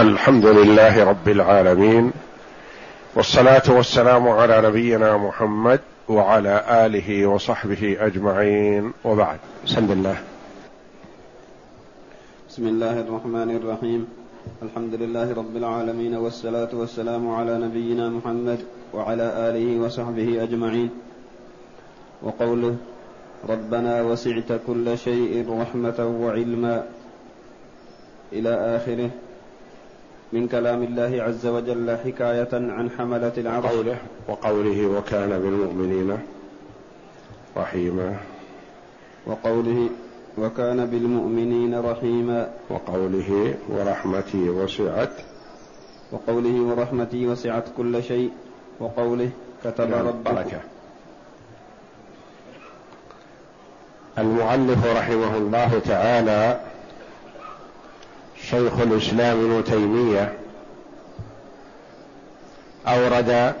الحمد لله رب العالمين والصلاة والسلام على نبينا محمد وعلى آله وصحبه أجمعين وبعد. بسم الله. بسم الله الرحمن الرحيم. الحمد لله رب العالمين والصلاة والسلام على نبينا محمد وعلى آله وصحبه أجمعين. وقوله ربنا وسعت كل شيء رحمة وعلما. إلى آخره. من كلام الله عز وجل حكاية عن حملة العرش. وقوله, وقوله وكان بالمؤمنين رحيما. وقوله وكان بالمؤمنين رحيما. وقوله ورحمتي وسعت. وقوله ورحمتي وسعت كل شيء. وقوله كتب ربك بركة. المؤلف رحمه الله تعالى شيخ الإسلام ابن تيمية أورد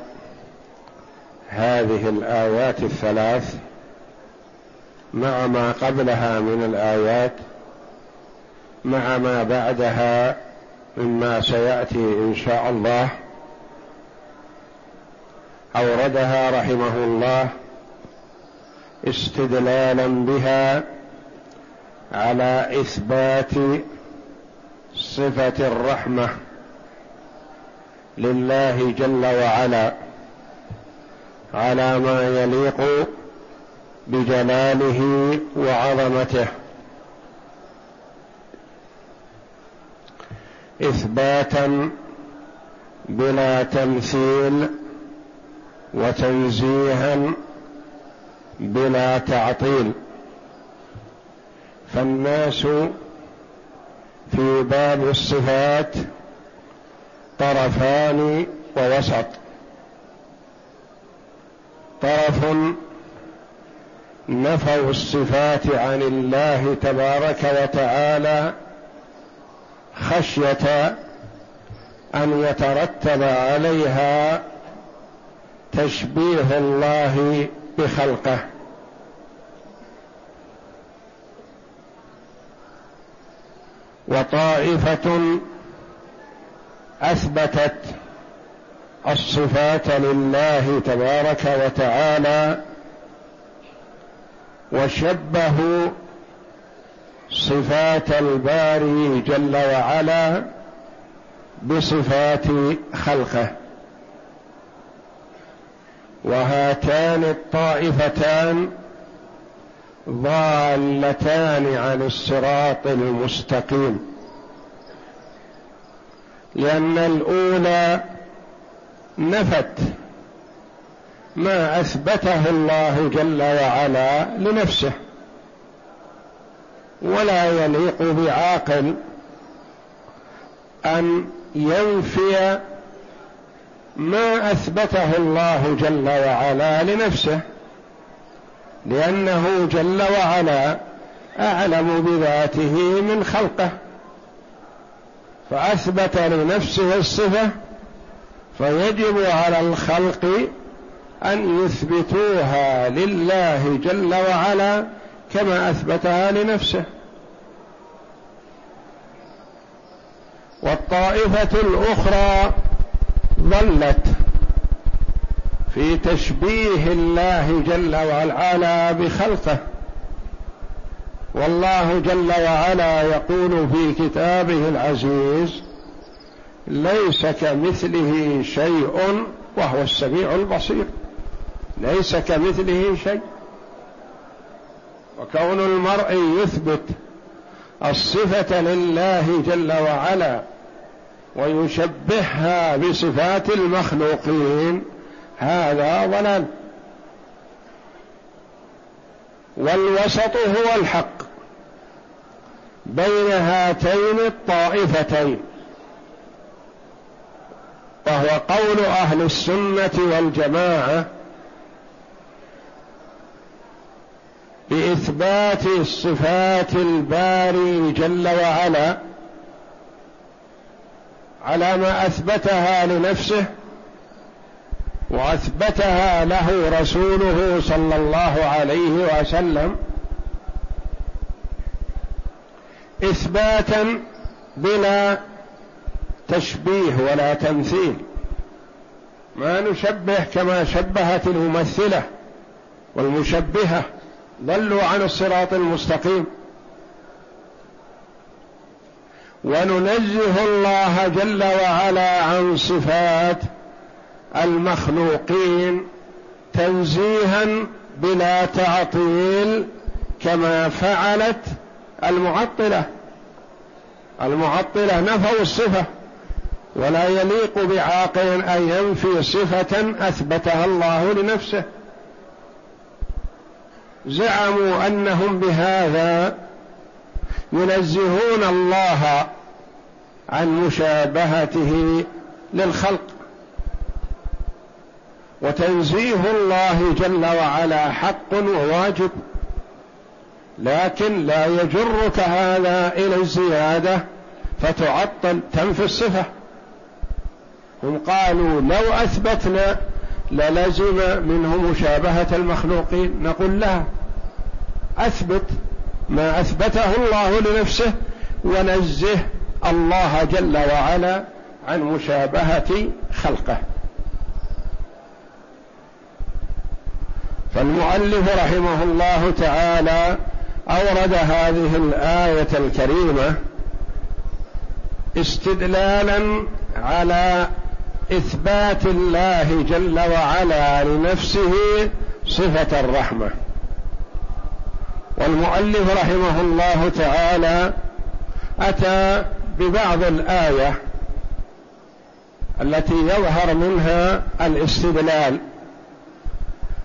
هذه الآيات الثلاث مع ما قبلها من الآيات مع ما بعدها مما سيأتي إن شاء الله. أوردها رحمه الله استدلالا بها على إثبات صفة الرحمة لله جل وعلا على ما يليق بجلاله وعظمته. إثباتا بلا تمثيل وتنزيها بلا تعطيل. فالناس في باب الصفات طرفان ووسط. طرف نفوا الصفات عن الله تبارك وتعالى خشية أن يترتب عليها تشبيه الله بخلقه. وطائفة أثبتت الصفات لله تبارك وتعالى وشبهوا صفات الباري جل وعلا بصفات خلقه. وهاتان الطائفتان ضالتان عن الصراط المستقيم. لأن الأولى نفت ما أثبته الله جل وعلا لنفسه ولا يليق بعاقل أن ينفي ما أثبته الله جل وعلا لنفسه. لأنه جل وعلا أعلم بذاته من خلقه. فأثبت لنفسه الصفة فيجب على الخلق أن يثبتوها لله جل وعلا كما أثبتها لنفسه. والطائفة الأخرى ظلت في تشبيه الله جل وعلا بخلقه. والله جل وعلا يقول في كتابه العزيز ليس كمثله شيء وهو السميع البصير. ليس كمثله شيء. وكون المرء يثبت الصفة لله جل وعلا ويشبهها بصفات المخلوقين هذا ضلال. والوسط هو الحق. بين هاتين الطائفتين. وهو قول أهل السنة والجماعة بإثبات صفات الباري جل وعلا على ما أثبتها لنفسه وأثبتها له رسوله صلى الله عليه وسلم إثباتا بلا تشبيه ولا تمثيل. ما نشبه كما شبهت الممثلة والمشبهة. ضلوا عن الصراط المستقيم. وننزه الله جل وعلا عن صفات المخلوقين تنزيها بلا تعطيل كما فعلت المعطلة. المعطلة نفوا الصفة ولا يليق بعاقل أن ينفي صفة أثبتها الله لنفسه. زعموا أنهم بهذا ينزهون الله عن مشابهته للخلق. وتنزيه الله جل وعلا حق وواجب. لكن لا يجرك هذا إلى الزيادة فتعطل تنفي الصفة. هم قالوا لو أثبتنا للزم منه مشابهة المخلوقين نقول لا. أثبت ما أثبته الله لنفسه ونزه الله جل وعلا عن مشابهة خلقه. فالمؤلف رحمه الله تعالى أورد هذه الآية الكريمة استدلالا على إثبات الله جل وعلا لنفسه صفة الرحمة. والمؤلف رحمه الله تعالى أتى ببعض الآية التي يظهر منها الاستدلال.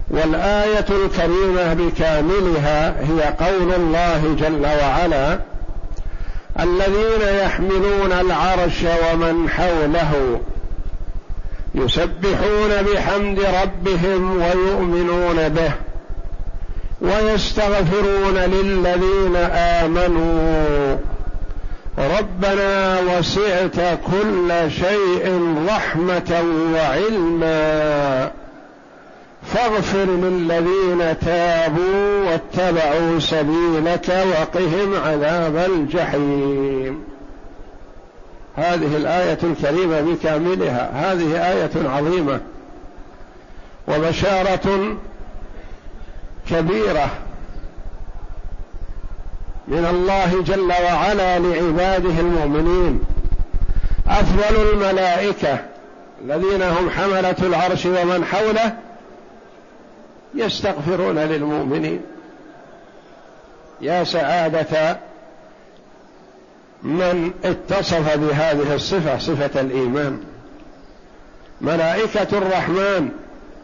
والآية الكريمة بكاملها هي قول الله جل وعلا الذين يحملون العرش ومن حوله يسبحون بحمد ربهم ويؤمنون به ويستغفرون للذين آمنوا. ربنا وسعت كل شيء رحمة وعلما. فاغفر للذين تابوا واتبعوا سبيلك وقهم عذاب الجحيم. هذه الآية الكريمة بكاملها. هذه آية عظيمة وبشارة كبيرة من الله جل وعلا لعباده المؤمنين. أفضل الملائكة الذين هم حملة العرش ومن حوله يستغفرون للمؤمنين. يا سعادة من اتصف بهذه الصفة صفة الإيمان. ملائكة الرحمن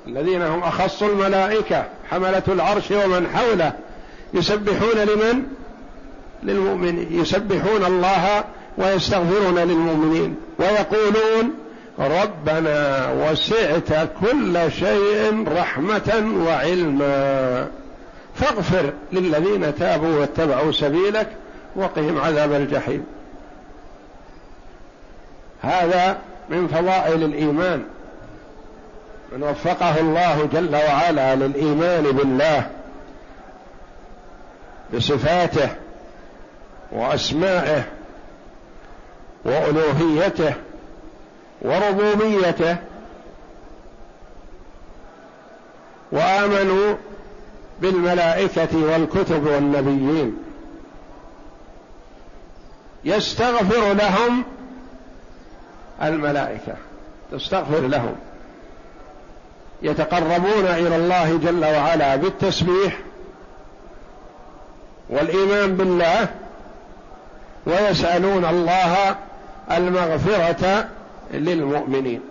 الذين هم أخص الملائكة حملة العرش ومن حوله. يسبحون لمن؟ للمؤمنين. يسبحون الله ويستغفرون للمؤمنين. ويقولون ربنا وسعت كل شيء رحمة وعلما. فاغفر للذين تابوا واتبعوا سبيلك وقهم عذاب الجحيم. هذا من فضائل الإيمان. من وفقه الله جل وعلا للإيمان بالله بصفاته وأسمائه وألوهيته وربوبيته. وآمنوا بالملائكة والكتب والنبيين. يستغفر لهم الملائكة. تستغفر لهم. يتقربون إلى الله جل وعلا بالتسبيح والإيمان بالله ويسألون الله المغفرة للمؤمنين.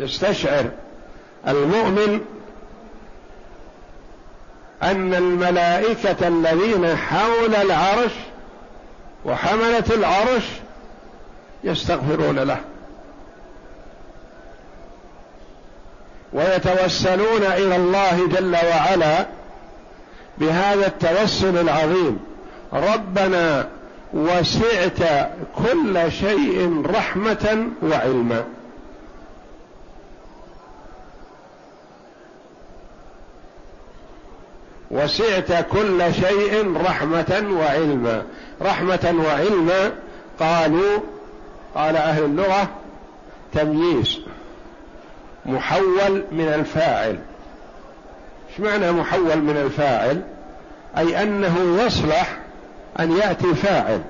استشعر. المؤمن أن الملائكة الذين حول العرش وحملة العرش يستغفرون له. ويتوسلون إلى الله جل وعلا بهذا التوسل العظيم. ربنا وسعت كل شيء رحمة وعلما. وسعت كل شيء رحمة وعلما. رحمة وعلما قالوا قال أهل اللغة تمييز محول من الفاعل. إيش معنى محول من الفاعل؟ أي أنه يصلح أن يأتي فاعل.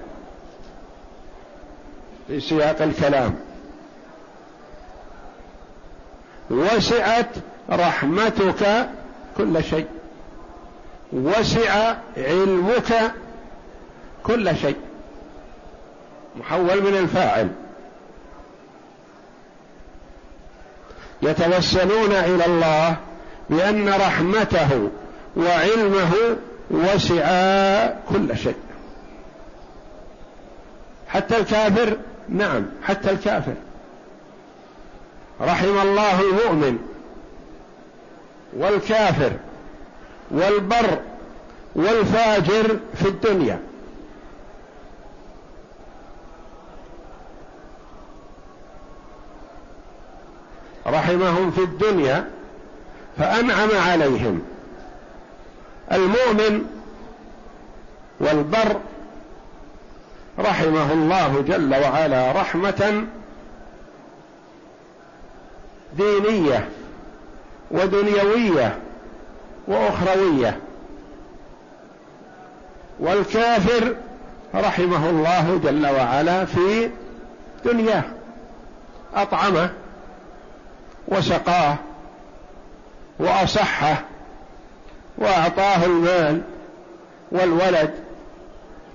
في سياق الكلام. وسعت رحمتك كل شيء. وسع علمك كل شيء. محول من الفاعل. يتوسلون إلى الله بأن رحمته وعلمه وسعا كل شيء. حتى الكافر نعم حتى الكافر. رحم الله المؤمن والكافر والبر والفاجر في الدنيا. رحمهم في الدنيا فأنعم عليهم. المؤمن والبر رحمه الله جل وعلا رحمة دينية ودنيوية وأخروية. والكافر رحمه الله جل وعلا في دنياه. أطعمه وسقاه وأصحه وأعطاه المال والولد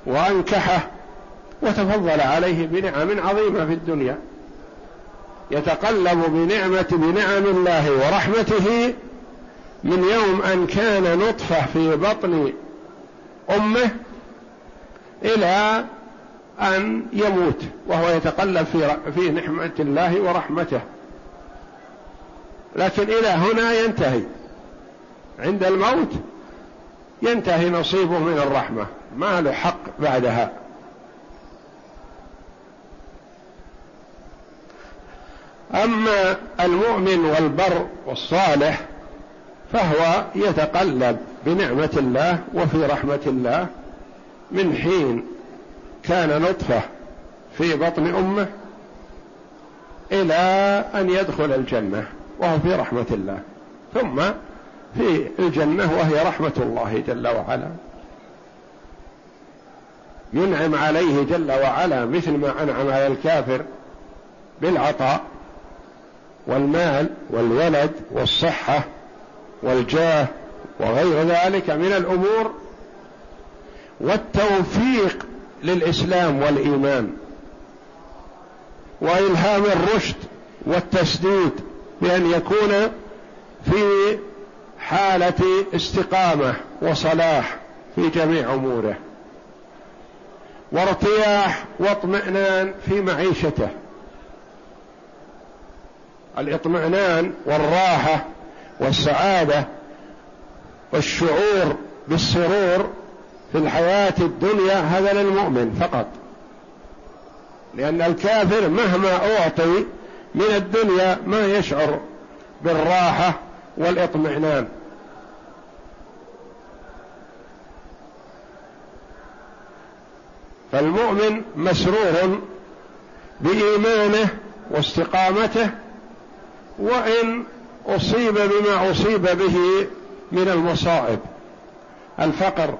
وأنكحه وتفضل عليه بنعم عظيمة في الدنيا. يتقلب بنعمه بنعم الله ورحمته من يوم أن كان نطفة في بطن أمه إلى أن يموت وهو يتقلب في في نعمة الله ورحمته. لكن إلى هنا ينتهي. عند الموت ينتهي نصيبه من الرحمة ما له حق بعدها. أما المؤمن والبر والصالح فهو يتقلب بنعمة الله وفي رحمة الله من حين كان نطفة في بطن أمه إلى أن يدخل الجنة وهو في رحمة الله. ثم في الجنة وهي رحمة الله جل وعلا. ينعم عليه جل وعلا مثل ما أنعم على الكافر بالعطاء. والمال والولد والصحة والجاه وغير ذلك من الأمور والتوفيق للإسلام والإيمان وإلهام الرشد والتسديد بأن يكون في حالة استقامة وصلاح في جميع أموره وارتياح واطمئنان في معيشته. الاطمئنان والراحة والسعادة والشعور بالسرور في الحياة الدنيا هذا للمؤمن فقط. لأن الكافر مهما أعطي من الدنيا ما يشعر بالراحة والإطمئنان. فالمؤمن مسرور بإيمانه واستقامته وإن أصيب بما أصيب به من المصائب. الفقر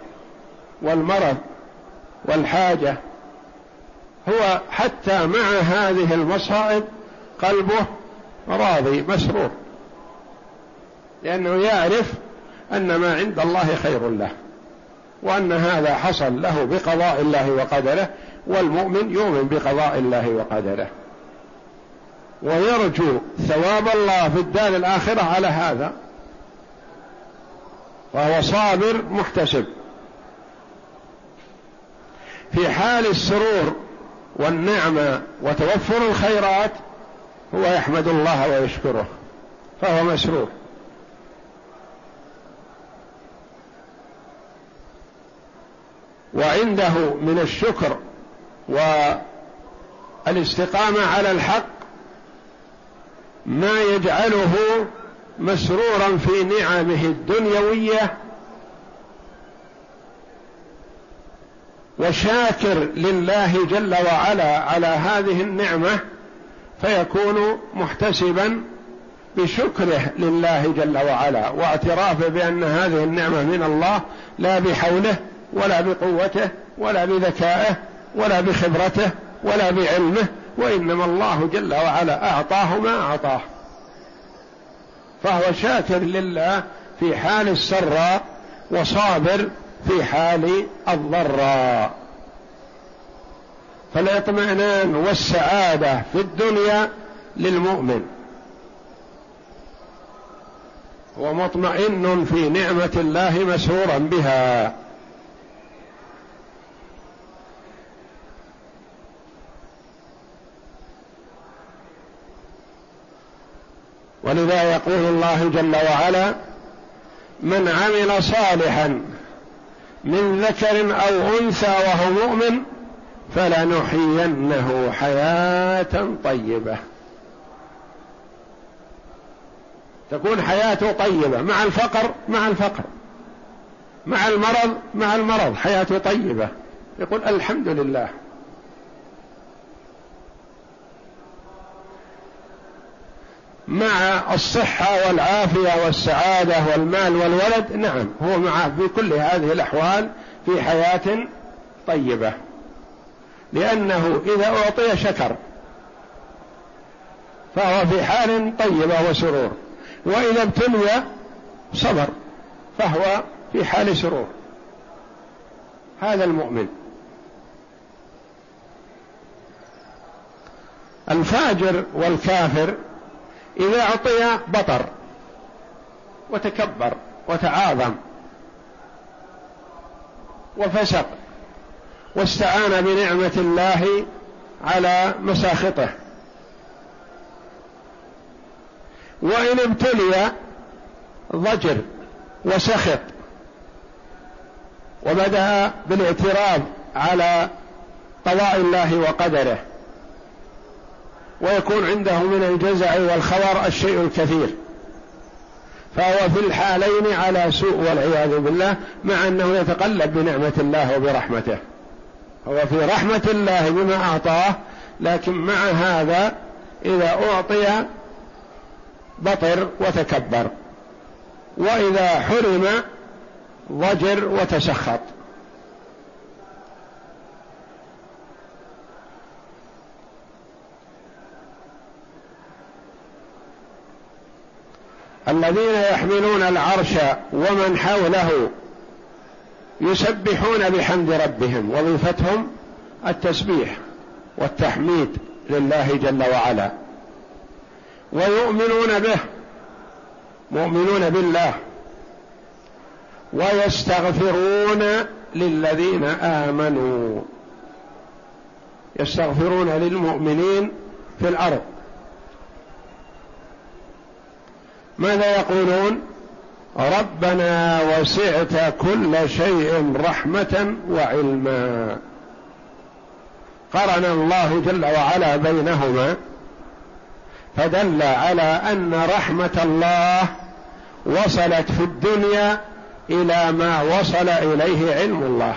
والمرض والحاجة هو حتى مع هذه المصائب قلبه راضي مسرور. لأنه يعرف أن ما عند الله خير له وأن هذا حصل له بقضاء الله وقدره والمؤمن يؤمن بقضاء الله وقدره. ويرجو ثواب الله في الدار الآخرة على هذا. وهو صابر محتسب. في حال السرور والنعمة وتوفر الخيرات هو يحمد الله ويشكره. فهو مسرور. وعنده من الشكر والاستقامة على الحق ما يجعله مسرورا في نعمه الدنيوية وشاكر لله جل وعلا على هذه النعمة فيكون محتسبا بشكره لله جل وعلا واعترافه بأن هذه النعمة من الله لا بحوله ولا بقوته ولا بذكائه ولا بخبرته ولا بعلمه وإنما الله جل وعلا اعطاه ما أعطاه. فهو شاكر لله في حال السراء وصابر في حال الضراء. فالاطمئنان والسعادة في الدنيا للمؤمن. ومطمئن في نعمة الله مسرورا بها. ولذا يقول الله جل وعلا من عمل صالحا من ذكر أو أنثى وهو مؤمن فلنحيينه حياة طيبة. تكون حياته طيبة مع الفقر مع الفقر مع المرض مع المرض حياته طيبة. يقول الحمد لله. مع الصحة والعافية والسعادة والمال والولد. نعم هو معه في كل هذه الأحوال في حياة طيبة. لأنه إذا أعطي شكر فهو في حال طيبة وسرور. وإذا ابتلي صبر فهو في حال سرور. هذا المؤمن. الفاجر والكافر إذا أعطي بطر وتكبر وتعاظم وفسق واستعان بنعمة الله على مساخطه. وإن ابتلي ضجر وسخط وبدأ بالاعتراض على قضاء الله وقدره. ويكون عنده من الجزع والخور الشيء الكثير. فهو في الحالين على سوء والعياذ بالله مع أنه يتقلب بنعمة الله وبرحمته. هو في رحمة الله بما أعطاه لكن مع هذا إذا أعطي بطر وتكبر وإذا حرم ضجر وتسخط. الذين يحملون العرش ومن حوله يسبحون بحمد ربهم وظيفتهم التسبيح والتحميد لله جل وعلا. ويؤمنون به مؤمنون بالله. ويستغفرون للذين آمنوا. يستغفرون للمؤمنين في الأرض. ماذا يقولون؟ ربنا وسعت كل شيء رحمة وعلما. قرن الله جل وعلا بينهما فدل على أن رحمة الله وصلت في الدنيا إلى ما وصل إليه علم الله.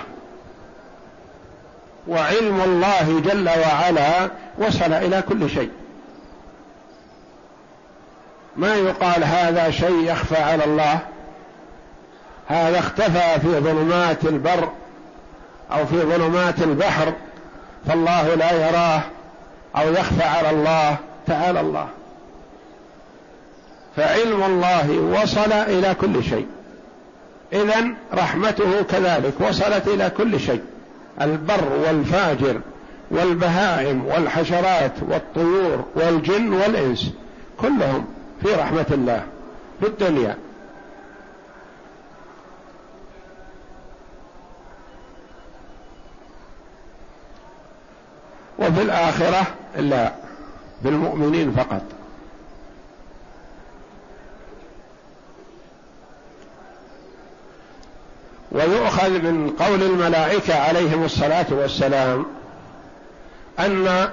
وعلم الله جل وعلا وصل إلى كل شيء. ما يقال هذا شيء يخفى على الله؟ هذا اختفى في ظلمات البر أو في ظلمات البحر فالله لا يراه أو يخفى على الله تعالى الله. فعلم الله وصل إلى كل شيء. اذا رحمته كذلك وصلت إلى كل شيء. البر والفاجر والبهائم والحشرات والطيور والجن والإنس كلهم. في رحمة الله في الدنيا. وفي الآخرة لا بالمؤمنين فقط. ويؤخذ من قول الملائكة عليهم الصلاة والسلام أن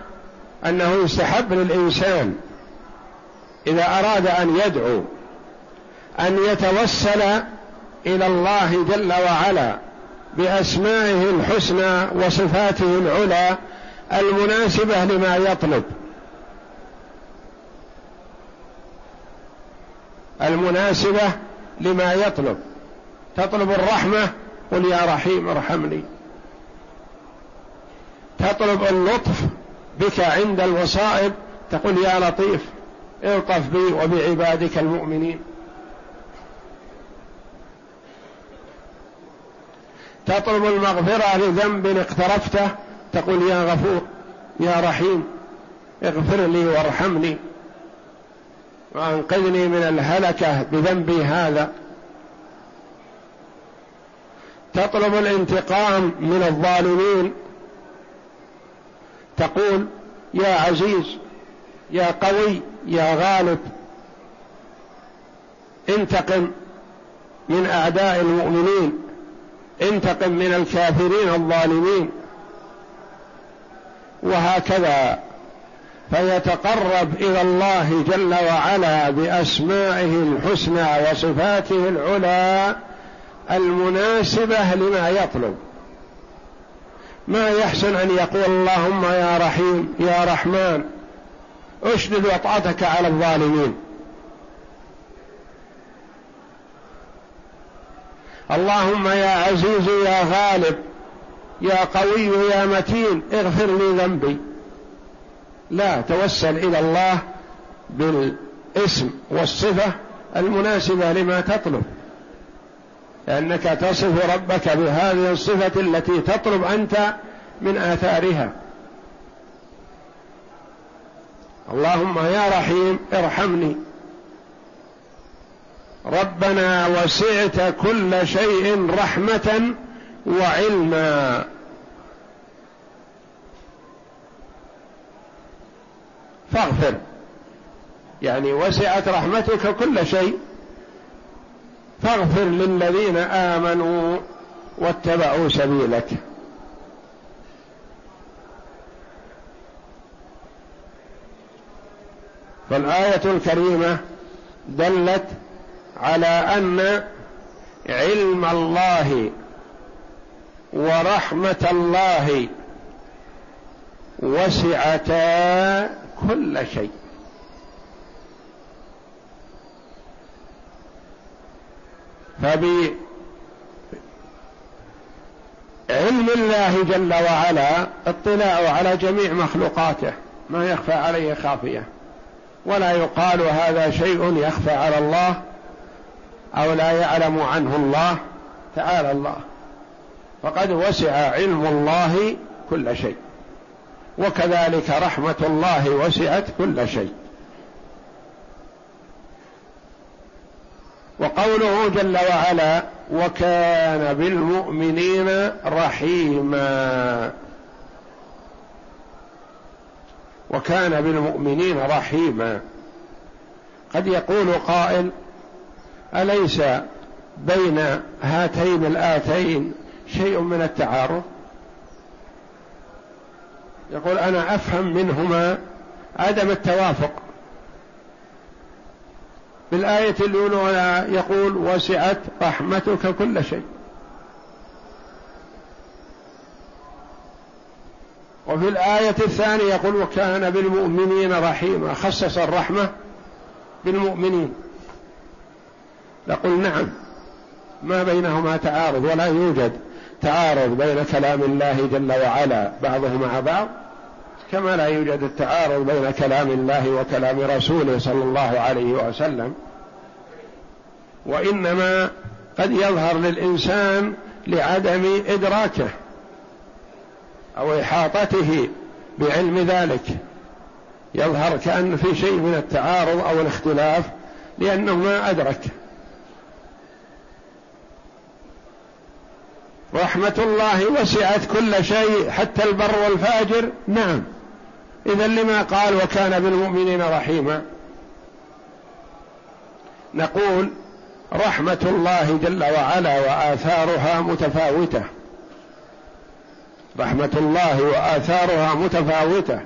أنه يستحب للإنسان إذا أراد أن يدعو أن يتوسل إلى الله جل وعلا بأسمائه الحسنى وصفاته العلى المناسبة لما يطلب. المناسبة لما يطلب. تطلب الرحمة قل يا رحيم ارحمني. تطلب اللطف بك عند المصائب تقول يا لطيف الطف بي وبعبادك المؤمنين. تطلب المغفرة لذنب اقترفته تقول يا غفور يا رحيم اغفر لي وارحمني. وأنقذني من الهلكة بذنبي هذا. تطلب الانتقام من الظالمين. تقول يا عزيز يا قوي يا غالب انتقم من أعداء المؤمنين انتقم من الكافرين الظالمين. وهكذا فيتقرب إلى الله جل وعلا بأسمائه الحسنى وصفاته العلى المناسبة لما يطلب. ما يحسن أن يقول اللهم يا رحيم يا رحمن اشدد وطأتك على الظالمين. اللهم يا عزيز يا غالب يا قوي يا متين اغفر لي ذنبي. لا توسل إلى الله بالاسم والصفة المناسبة لما تطلب. لأنك تصف ربك بهذه الصفة التي تطلب أنت من آثارها. اللهم يا رحيم ارحمني. ربنا وسعت كل شيء رحمة وعلما. فاغفر. يعني وسعت رحمتك كل شيء. فاغفر للذين آمنوا واتبعوا سبيلك. فالآية الكريمة دلت على أن علم الله ورحمة الله وسعتا كل شيء. فبعلم الله جل وعلا اطلاع على جميع مخلوقاته ما يخفى عليه خافية. ولا يقال هذا شيء يخفى على الله أو لا يعلم عنه الله تعالى الله. فقد وسع علم الله كل شيء. وكذلك رحمة الله وسعت كل شيء. وقوله جل وعلا وكان بالمؤمنين رحيما وكان بالمؤمنين رحيما. قد يقول قائل أليس بين هاتين الآتين شيء من التعارض؟ يقول أنا أفهم منهما عدم التوافق. بالآية الأولى يقول وسعت رحمتك كل شيء. وفي الآية الثانية يقول وكان بالمؤمنين رحيما. خصص الرحمة بالمؤمنين. نقول نعم ما بينهما تعارض ولا يوجد تعارض بين كلام الله جل وعلا بعضه مع بعض كما لا يوجد التعارض بين كلام الله وكلام رسوله صلى الله عليه وسلم. وإنما قد يظهر للإنسان لعدم إدراكه. أو إحاطته بعلم ذلك. يظهر كأن في شيء من التعارض أو الاختلاف لأنه ما أدرك. رحمة الله وسعت كل شيء حتى البر والفاجر. نعم. اذا لما قال وكان بالمؤمنين رحيما. نقول رحمة الله جل وعلا وآثارها متفاوتة. رحمة الله وآثارها متفاوتة.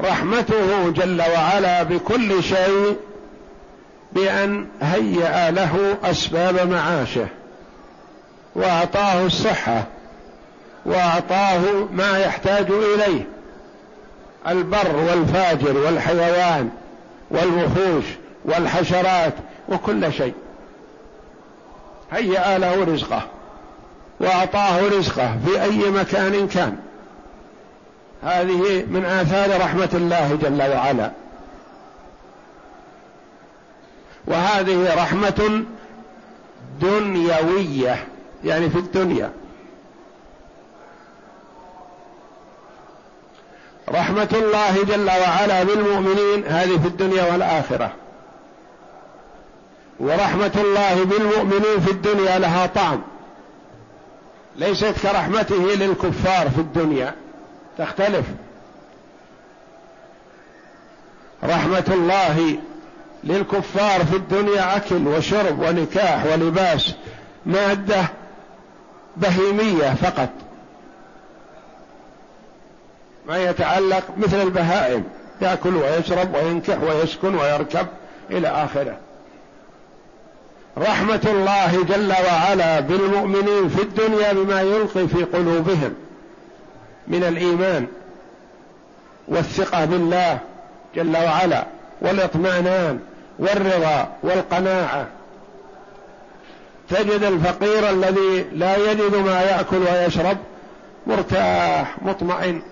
رحمته جل وعلا بكل شيء بأن هيأ له أسباب معاشه وأعطاه الصحة وأعطاه ما يحتاج إليه البر والفاجر والحيوان والوحوش والحشرات وكل شيء. هيأ له رزقه. وأعطاه رزقه في أي مكان كان. هذه من آثار رحمة الله جل وعلا. وهذه رحمة دنيوية يعني في الدنيا. رحمة الله جل وعلا بالمؤمنين هذه في الدنيا والآخرة. ورحمة الله بالمؤمنين في الدنيا لها طعم. ليست كرحمته للكفار في الدنيا. تختلف. رحمة الله للكفار في الدنيا أكل وشرب ونكاح ولباس مادة بهيمية فقط. ما يتعلق مثل البهائم يأكل ويشرب وينكح ويسكن ويركب إلى آخره. رحمة الله جل وعلا بالمؤمنين في الدنيا بما يلقي في قلوبهم من الإيمان والثقة بالله جل وعلا والإطمئنان والرضا والقناعة. تجد الفقير الذي لا يجد ما يأكل ويشرب مرتاح مطمئن.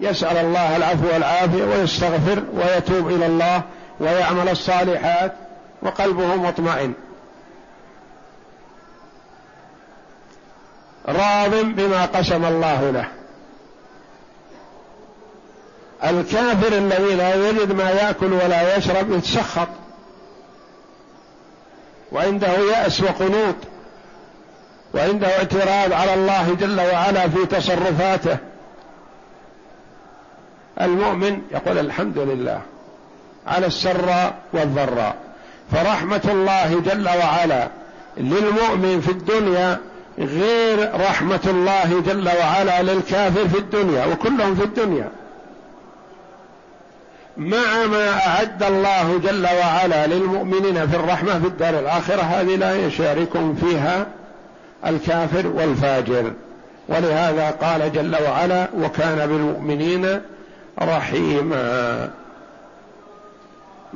يسأل الله العفو والعافية ويستغفر ويتوب إلى الله ويعمل الصالحات. وقلبه مطمئن. راض بما قسم الله له. الكافر الذي لا يجد ما يأكل ولا يشرب يتسخط. وعنده يأس وقنوط. وعنده اعتراض على الله جل وعلا في تصرفاته. المؤمن يقول الحمد لله على السراء والضراء. فرحمة الله جل وعلا للمؤمن في الدنيا غير رحمة الله جل وعلا للكافر في الدنيا وكلهم في الدنيا. مع ما أعد الله جل وعلا للمؤمنين في الرحمة في الدار الآخرة هذه لا يشاركهم فيها الكافر والفاجر. ولهذا قال جل وعلا وكان بالمؤمنين رحيما.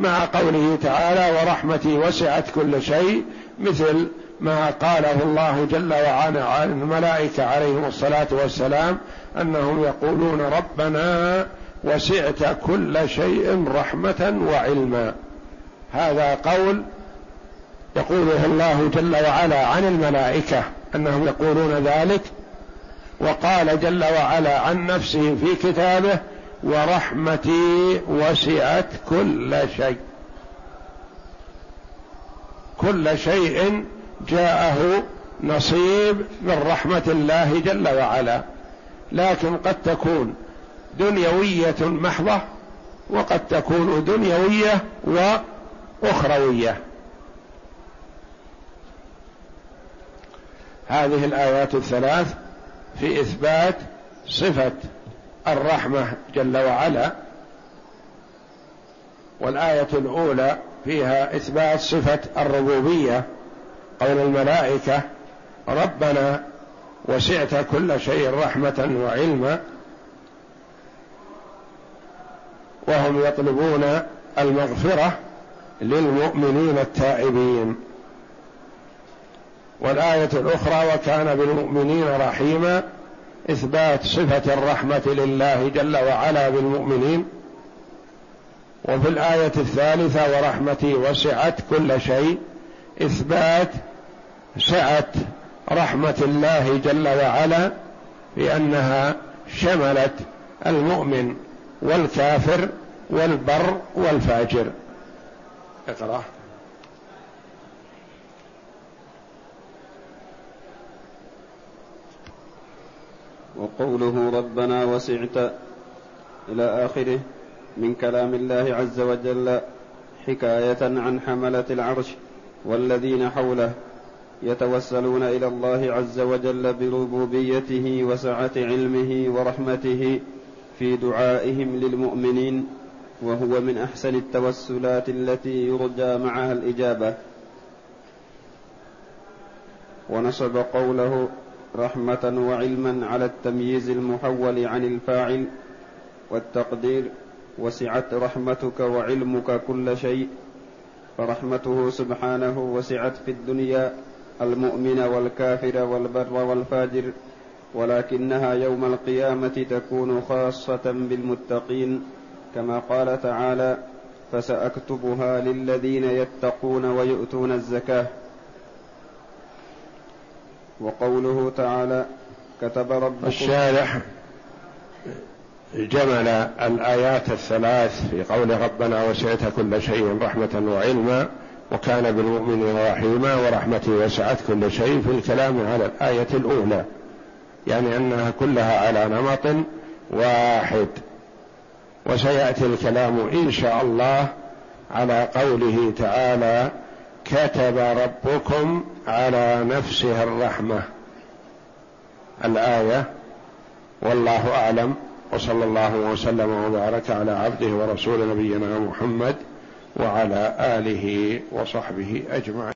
مع قوله تعالى ورحمتي وسعت كل شيء مثل ما قاله الله جل وعلا عن الملائكة عليهم الصلاة والسلام أنهم يقولون ربنا وسعت كل شيء رحمة وعلما. هذا قول يقوله الله جل وعلا عن الملائكة أنهم يقولون ذلك وقال جل وعلا عن نفسه في كتابه ورحمتي وسعت كل شيء. كل شيء جاءه نصيب من رحمة الله جل وعلا. لكن قد تكون دنيوية محضة وقد تكون دنيوية وأخروية. هذه الآيات الثلاث في إثبات صفة الرحمة جل وعلا والآية الأولى فيها إثبات صفة الربوبية قول الملائكة ربنا وسعت كل شيء رحمة وعلما وهم يطلبون المغفرة للمؤمنين التائبين. والآية الأخرى وكان بالمؤمنين رحيما إثبات صفة الرحمة لله جل وعلا بالمؤمنين. وفي الآية الثالثة ورحمتي وسعت كل شيء إثبات سعة رحمة الله جل وعلا بأنها شملت المؤمن والكافر والبر والفاجر. اقرأ. وقوله ربنا وسعت إلى آخره من كلام الله عز وجل حكاية عن حملة العرش والذين حوله يتوسلون إلى الله عز وجل بربوبيته وسعة علمه ورحمته في دعائهم للمؤمنين وهو من أحسن التوسلات التي يرجى معها الإجابة. ونصب قوله رحمة وعلما على التمييز المحول عن الفاعل والتقدير. وسعت رحمتك وعلمك كل شيء فرحمته سبحانه وسعت في الدنيا المؤمن والكافر والبر والفاجر ولكنها يوم القيامة تكون خاصة بالمتقين. كما قال تعالى فسأكتبها للذين يتقون ويؤتون الزكاة وقوله تعالى كتب ربكم الشارح جمل الآيات الثلاث في قول ربنا وسعت كل شيء رحمة وعلما وكان بالمؤمنين رحيما ورحمته وسعت كل شيء في الكلام على الآية الأولى. يعني أنها كلها على نمط واحد. وسيأتي الكلام إن شاء الله على قوله تعالى كتب ربكم على نفسه الرحمة. الآية والله أعلم وصلى الله وسلم وبارك على عبده ورسول نبينا محمد وعلى آله وصحبه أجمعين.